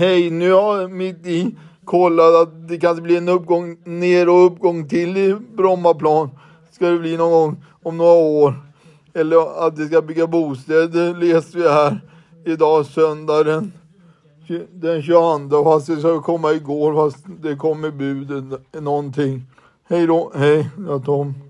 hej, nu har jag mitt i kollat att det kanske blir en uppgång ner och uppgång till i Brommaplan. Ska det bli någon gång om några år. Eller att det ska bygga bostäder läste vi här idag söndag den, den 22. Fast det ska komma igår fast det kommer budet någonting. Hej då, hej, jag Tom.